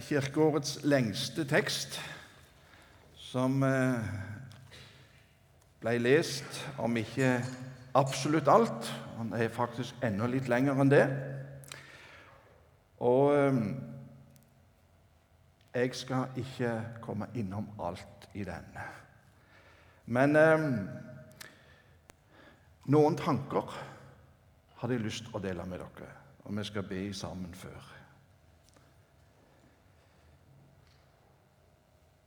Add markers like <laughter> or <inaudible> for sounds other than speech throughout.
kirkeårets lengste tekst, som eh, ble lest, om ikke absolutt alt. Han er faktisk enda litt lenger enn det. Og eh, jeg skal ikke komme innom alt i den. Men eh, noen tanker hadde jeg lyst til å dele med dere, og vi skal be sammen før.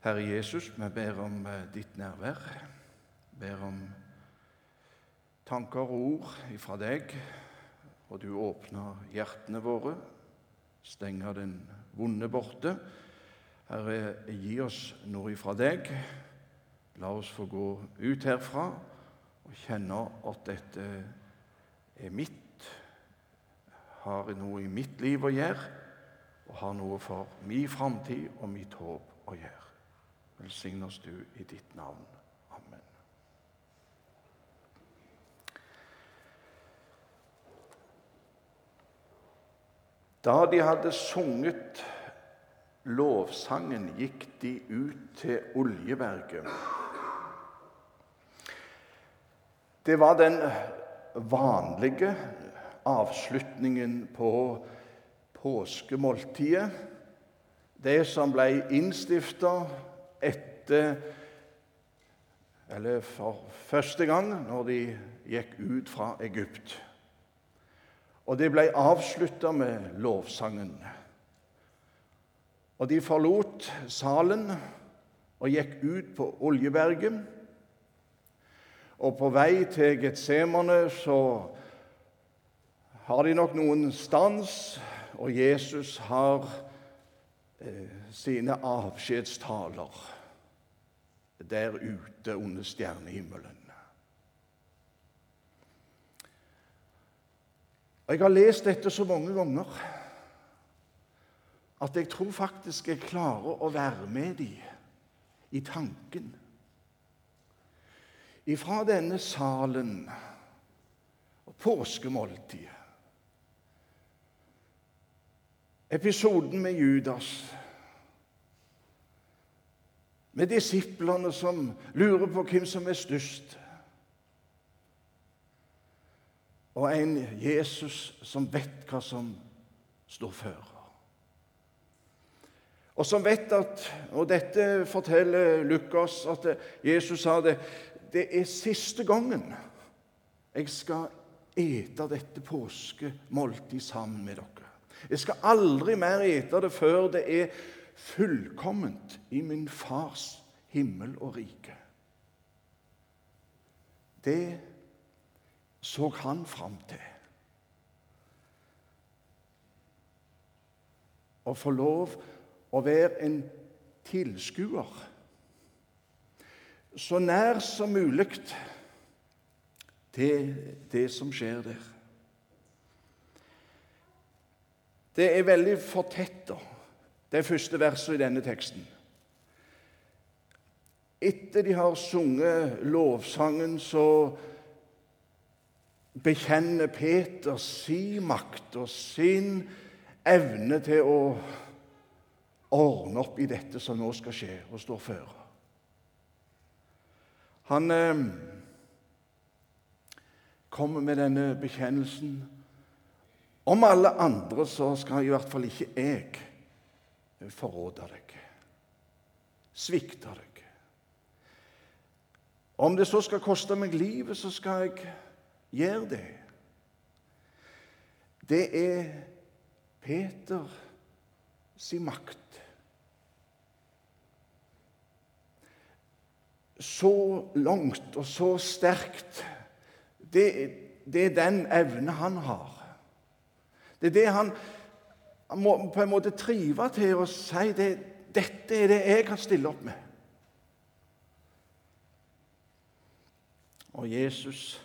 Herre Jesus, vi ber om ditt nærvær. Ber om tanker og ord ifra deg, og du åpner hjertene våre, stenger den vonde borte. Herre, gi oss noe ifra deg. La oss få gå ut herfra og kjenne at dette er mitt, har noe i mitt liv å gjøre, og har noe for min framtid og mitt håp å gjøre. Velsign oss du i ditt navn. Amen. Da de hadde sunget lovsangen, gikk de ut til Oljeberget. Det var den vanlige avslutningen på påskemåltidet. Det som ble innstifta etter Eller for første gang når de gikk ut fra Egypt. Og det ble avslutta med lovsangen. Og de forlot salen og gikk ut på Oljeberget. Og på vei til Getsemane så har de nok noen stans, og Jesus har eh, sine avskjedstaler der ute under stjernehimmelen. Jeg har lest dette så mange ganger at jeg tror faktisk jeg klarer å være med dem i tanken. Ifra denne salen og påskemåltidet. Episoden med Judas. Med disiplene som lurer på hvem som er størst. Og en Jesus som vet hva som står før. Og som vet at Og dette forteller Lukas at Jesus sa det det er siste gangen jeg skal ete dette påskemåltidet sammen med dere. Jeg skal aldri mer ete det før det er fullkomment i min fars himmel og rike. Det så han fram til. Å få lov å være en tilskuer så nær som mulig til det som skjer der. Det er veldig fortetta, det første verset i denne teksten. Etter de har sunget lovsangen, så bekjenner Peter sin makt og sin evne til å ordne opp i dette som nå skal skje, og står føre. Han eh, kommer med denne bekjennelsen. Om alle andre så skal i hvert fall ikke jeg forråde deg, svikte deg. Om det så skal koste meg livet, så skal jeg gjøre det. Det er Peter sin makt. så langt og så sterkt. Det, det er den evne han har. Det er det han må på en måte trive til å si det, dette er det jeg kan stille opp med. Og Jesus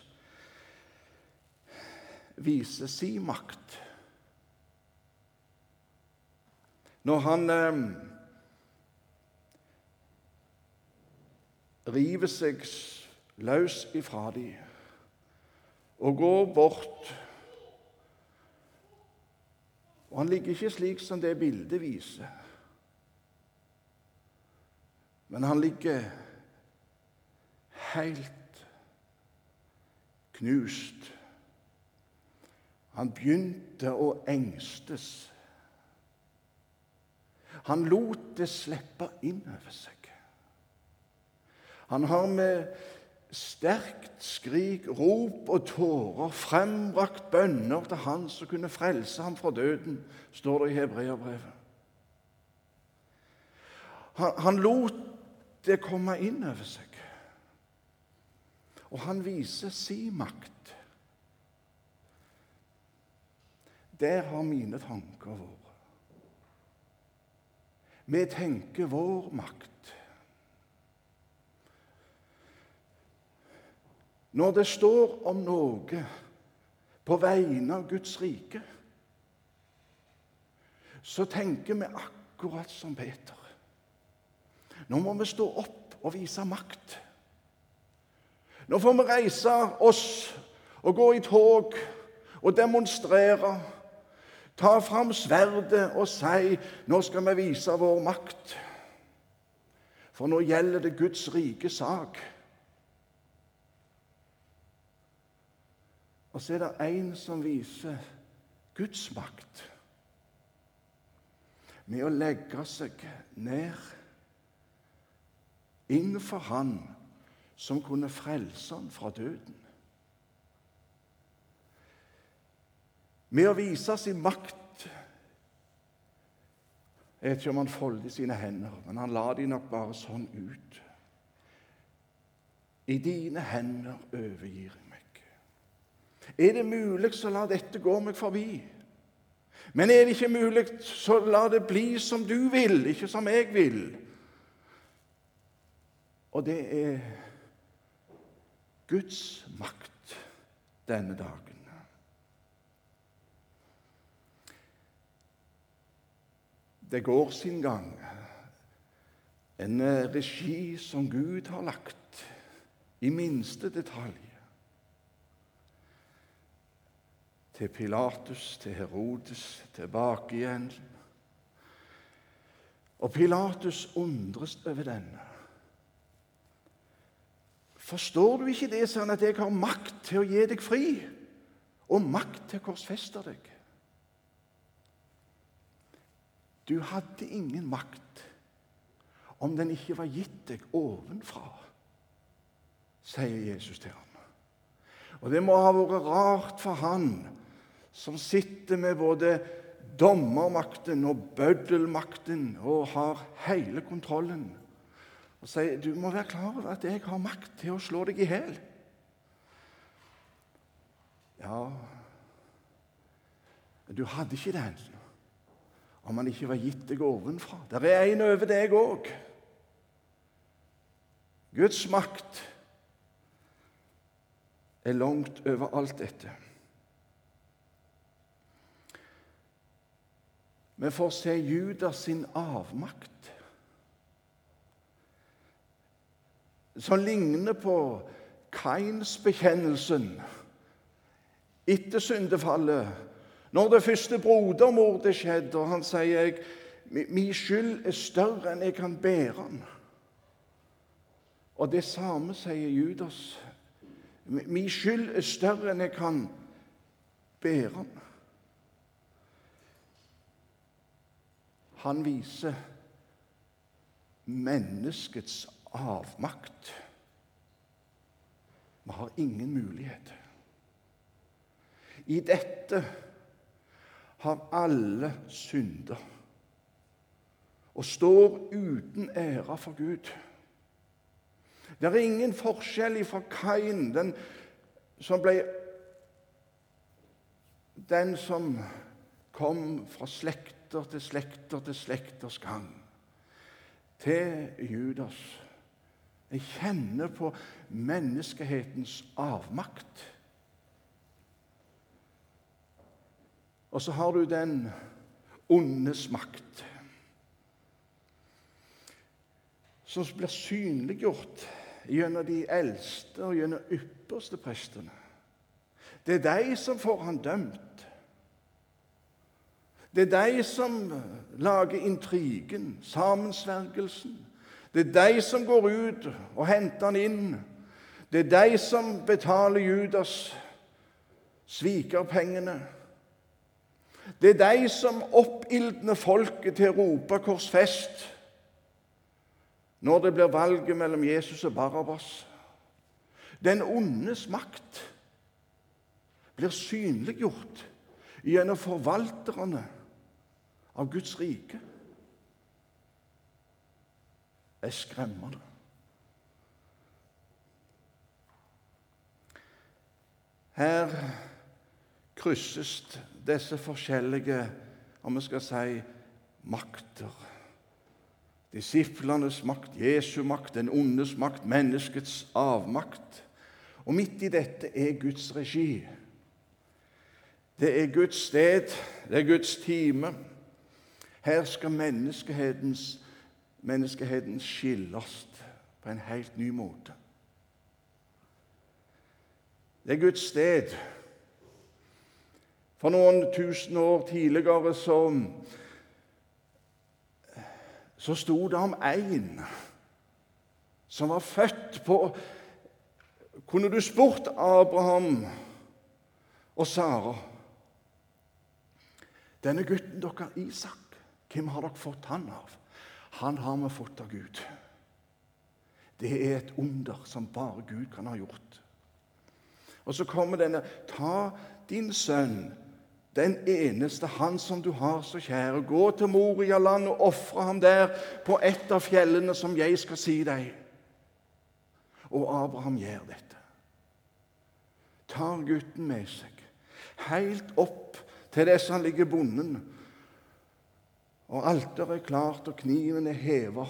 viser sin makt når han eh, river seg løs ifra dem og går bort. Og han ligger ikke slik som det bildet viser. Men han ligger helt knust. Han begynte å engstes. Han lot det slippe inn over seg. Han har med sterkt skrik, rop og tårer frembrakt bønner til Han som kunne frelse ham fra døden, står det i Hebreabrevet. Han, han lot det komme inn over seg. Og han viser sin makt. Der har mine tanker vært. Vi tenker vår makt. Når det står om noe på vegne av Guds rike, så tenker vi akkurat som Peter. Nå må vi stå opp og vise makt. Nå får vi reise oss og gå i tog og demonstrere ta fram sverdet og si 'Nå skal vi vise vår makt'. For nå gjelder det Guds rike sak. Og så er det en som viser Guds makt med å legge seg ned innenfor Han som kunne frelse han fra døden. med å vise sin makt. Jeg vet ikke om han foldet sine hender, men han la de nok bare sånn ut. I dine hender overgir jeg. Er det mulig, så la dette gå meg forbi. Men er det ikke mulig, så la det bli som du vil, ikke som jeg vil. Og det er Guds makt denne dagen. Det går sin gang. En regi som Gud har lagt i minste detalj. Til Pilatus, til Herodes, tilbake igjen. Og Pilatus undres over denne. Forstår du ikke det, sånn at jeg har makt til å gi deg fri, og makt til å korsfeste deg? Du hadde ingen makt om den ikke var gitt deg ovenfra, sier Jesus til ham. Og det må ha vært rart for han som sitter med både dommermakten og bøddelmakten og har hele kontrollen, og sier du må være klar over at jeg har makt til å slå deg i hjel. Ja, du hadde ikke den om han ikke var gitt deg ovenfra. Det er en over deg òg. Guds makt er langt over alt dette. Vi får se Judas sin avmakt, som ligner på Kains-bekjennelsen etter syndefallet når det første brodermordet skjedde, og han sier jeg, min skyld er større enn jeg kan bære den. Og det samme sier Judas. Min skyld er større enn jeg kan bære den. Han viser menneskets avmakt. Vi har ingen mulighet. I dette har alle synder og står uten ære for Gud. Det er ingen forskjell fra Kain, den som ble Den som kom fra slekter til slekter til slekters gang, til Judas. Jeg kjenner på menneskehetens avmakt. Og så har du den ondes makt, som blir synliggjort gjennom de eldste og gjennom ypperste prestene. Det er de som får han dømt. Det er de som lager intrigen, sammensvergelsen. Det er de som går ut og henter han inn. Det er de som betaler Judas svikerpengene. Det er de som oppildner folket til å rope 'korsfest' når det blir valget mellom Jesus og Barabbas. Den ondes makt blir synliggjort gjennom forvalterne av Guds rike. Er skremmende. Her krysses disse forskjellige, om vi skal si, makter. Disiplenes makt, Jesu makt, den ondes makt, menneskets avmakt. Og midt i dette er Guds regi. Det er Guds sted, det er Guds time. Her skal menneskehetens, menneskeheten skilles på en helt ny måte. Det er Guds sted. For noen tusen år tidligere så, så sto det om én som var født på Kunne du spurt Abraham og Sara denne gutten dere, Isak, hvem har dere fått han av? Han har vi fått av Gud. Det er et under som bare Gud kan ha gjort. Og så kommer denne Ta din sønn, den eneste, han som du har så kjære. Gå til Morialand og ofre ham der på et av fjellene som jeg skal si deg. Og Abraham gjør dette. Tar gutten med seg helt opp til det som ligger bonden. Og alteret er klart, og kniven er heva.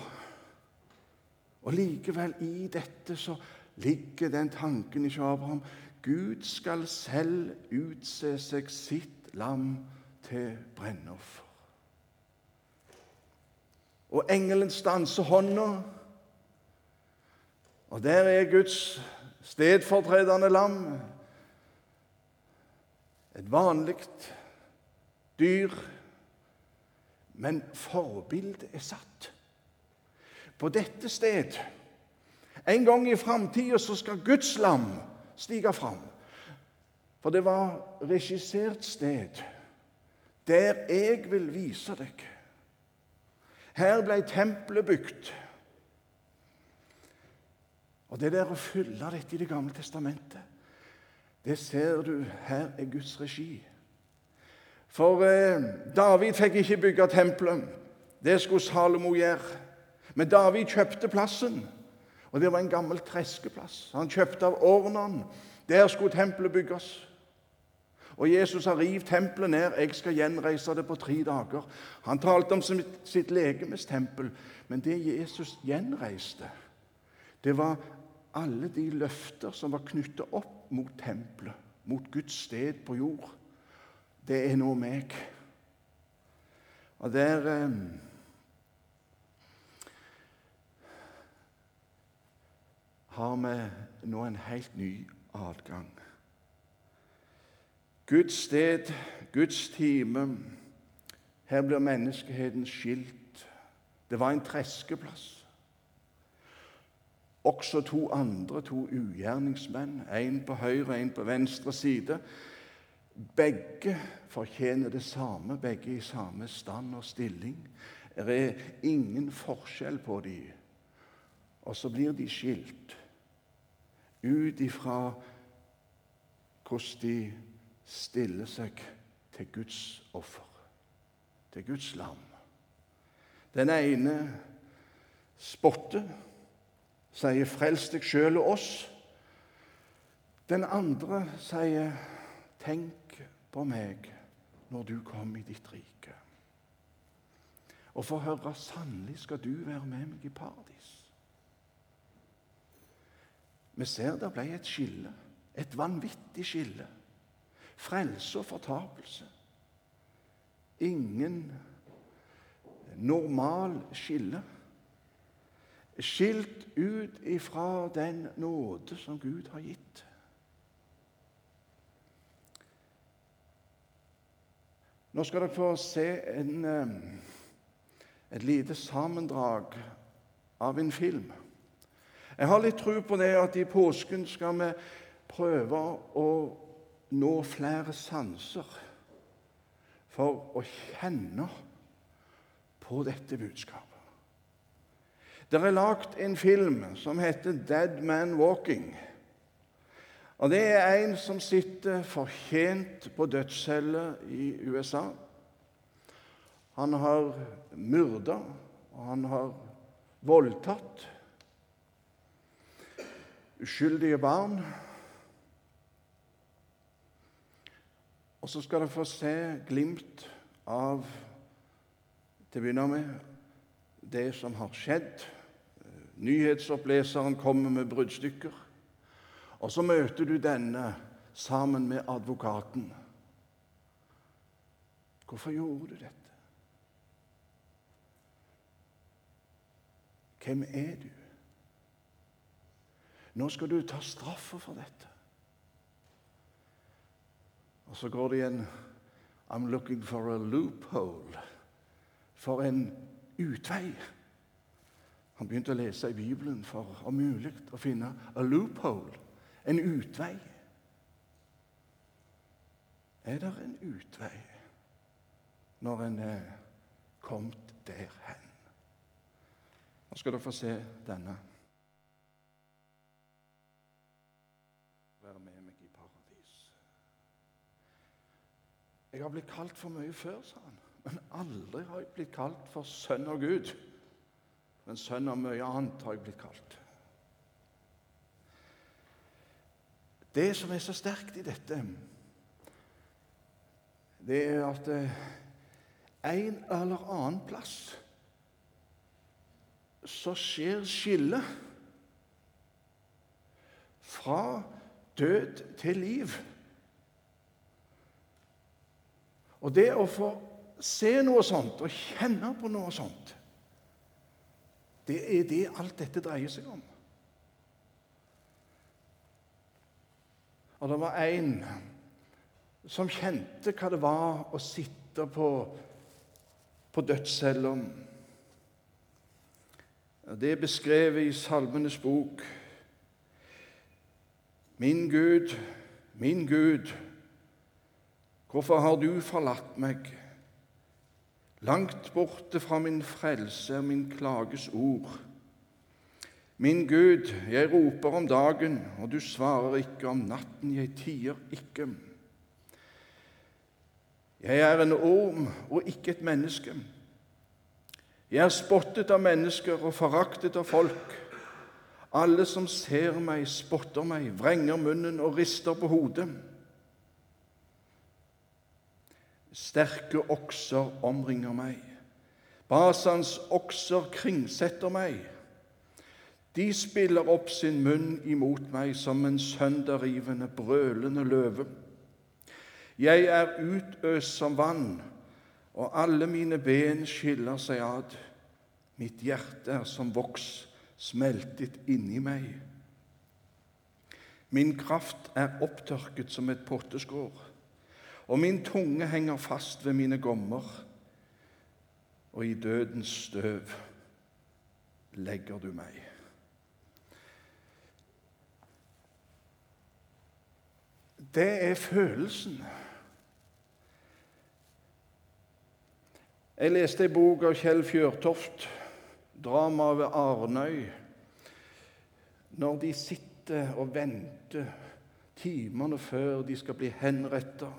Og likevel, i dette så ligger den tanken i Abraham Gud skal selv utse seg sitt lam til brennoffer. Og engelen stanser hånda, og der er Guds stedfortredende lam. Et vanlig dyr. Men forbildet er satt. På dette sted En gang i framtida skal Guds lam stige fram. For det var regissert sted der jeg vil vise deg. Her ble tempelet bygd. Og det der å fylle dette i Det gamle testamentet, det ser du her er Guds regi. For eh, David fikk ikke bygge tempelet. Det skulle Salomo gjøre. Men David kjøpte plassen, og det var en gammel treskeplass. Han kjøpte av Ornan. Der skulle tempelet bygges. Og Jesus har revet tempelet ned. 'Jeg skal gjenreise det på tre dager.' Han talte om sitt legemes tempel, men det Jesus gjenreiste, det var alle de løfter som var knyttet opp mot tempelet, mot Guds sted på jord det er nå meg. Og der eh, har vi nå en helt ny adgang. Guds sted, Guds time. Her blir menneskeheten skilt. Det var en treskeplass. Også to andre, to ugjerningsmenn, én på høyre og én på venstre side, begge fortjener det samme, begge i samme stand og stilling. Det er ingen forskjell på dem. Og så blir de skilt ut ifra hvordan de stiller seg til Guds offer, til Guds lam. Den ene spotter, sier 'frels deg sjøl og oss'. Den andre sier 'tenk på meg når du kom i ditt rike. Og få høre sannelig skal du være med meg i paradis. Vi ser det ble et skille, et vanvittig skille. Frelse og fortapelse. Ingen normal skille. Skilt ut ifra den nåde som Gud har gitt. Nå skal dere få se en, et lite sammendrag av en film. Jeg har litt tro på det at i påsken skal vi prøve å nå flere sanser for å kjenne på dette budskapet. Det er lagd en film som heter 'Dead Man Walking'. Og Det er en som sitter fortjent på dødscelle i USA. Han har myrda, og han har voldtatt uskyldige barn. Og så skal dere få se glimt av til å begynne med det som har skjedd. Nyhetsoppleseren kommer med bruddstykker. Og så møter du denne sammen med advokaten. Hvorfor gjorde du dette? Hvem er du? Nå skal du ta straffa for dette. Og så går det igjen I'm looking for a loophole. For en utvei. Han begynte å lese i Bibelen for om mulig å finne a loophole, en utvei. Er det en utvei når en er kommet der hen? Nå skal dere få se denne. Være med meg i paradis. Jeg har blitt kalt for mye før, sa han. Men aldri har jeg blitt kalt for sønn av Gud. Men sønn av mye annet har jeg blitt kalt. Det som er så sterkt i dette, det er at eh, en eller annen plass så skjer skillet fra død til liv. Og det å få se noe sånt og kjenne på noe sånt, det er det alt dette dreier seg om. Og det var en som kjente hva det var å sitte på, på dødscella. Det er beskrevet i Salmenes bok. Min Gud, min Gud, hvorfor har du forlatt meg? Langt borte fra min frelse er min klages ord. Min Gud, jeg roper om dagen, og du svarer ikke om natten, jeg tier ikke. Jeg er en orm og ikke et menneske. Jeg er spottet av mennesker og foraktet av folk. Alle som ser meg, spotter meg, vrenger munnen og rister på hodet. Sterke okser omringer meg. Basans okser kringsetter meg. De spiller opp sin munn imot meg som en sønderrivende, brølende løve. Jeg er utøst som vann, og alle mine ben skiller seg ad. Mitt hjerte er som voks smeltet inni meg. Min kraft er opptørket som et potteskår og min tunge henger fast ved mine gommer, og i dødens støv legger du meg. Det er følelsen. Jeg leste en bok av Kjell Fjørtoft, 'Dramaet ved Arnøy', når de sitter og venter timene før de skal bli henrettet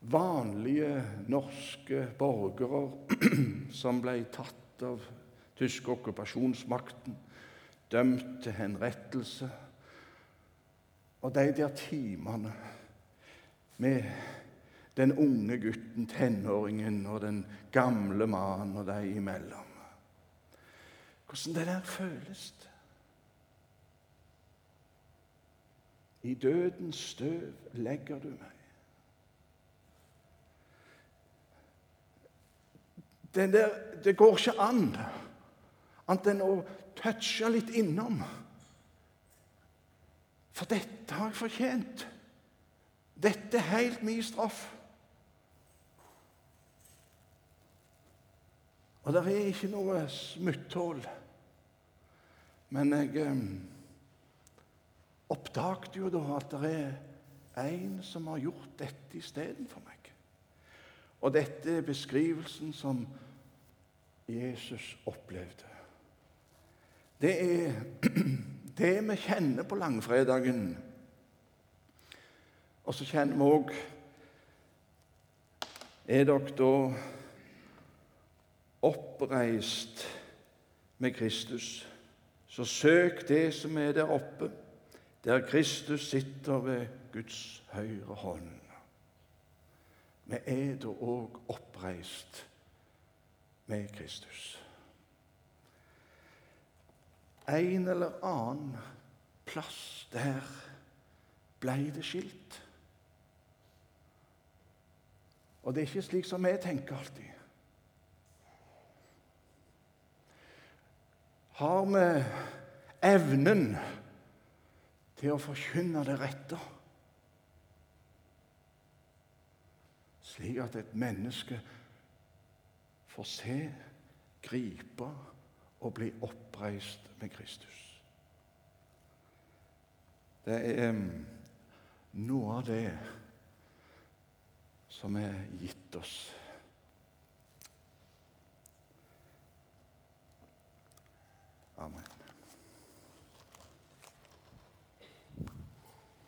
vanlige norske borgere <clears throat> som ble tatt av tyske okkupasjonsmakten, dømt til henrettelse. Og de der timene med den unge gutten, tenåringen og den gamle mannen og de imellom. Hvordan det der føles. I dødens støv legger du meg. Der, det går ikke an annet enn å touche litt innom. For dette har jeg fortjent. Dette er helt min straff. Og det er ikke noe smutthull Men jeg eh, oppdaget jo da at det er en som har gjort dette istedenfor meg. Og dette er beskrivelsen som Jesus opplevde. Det er det vi kjenner på langfredagen. Og så kjenner vi òg Er dere da oppreist med Kristus, så søk det som er der oppe, der Kristus sitter ved Guds høyre hånd. Vi er da òg oppreist med Kristus. En eller annen plass der blei det skilt. Og det er ikke slik som vi tenker alltid. Har vi evnen til å forkynne det rette? Slik at et menneske får se, gripe og bli oppreist med Kristus. Det er noe av det som er gitt oss. Amen.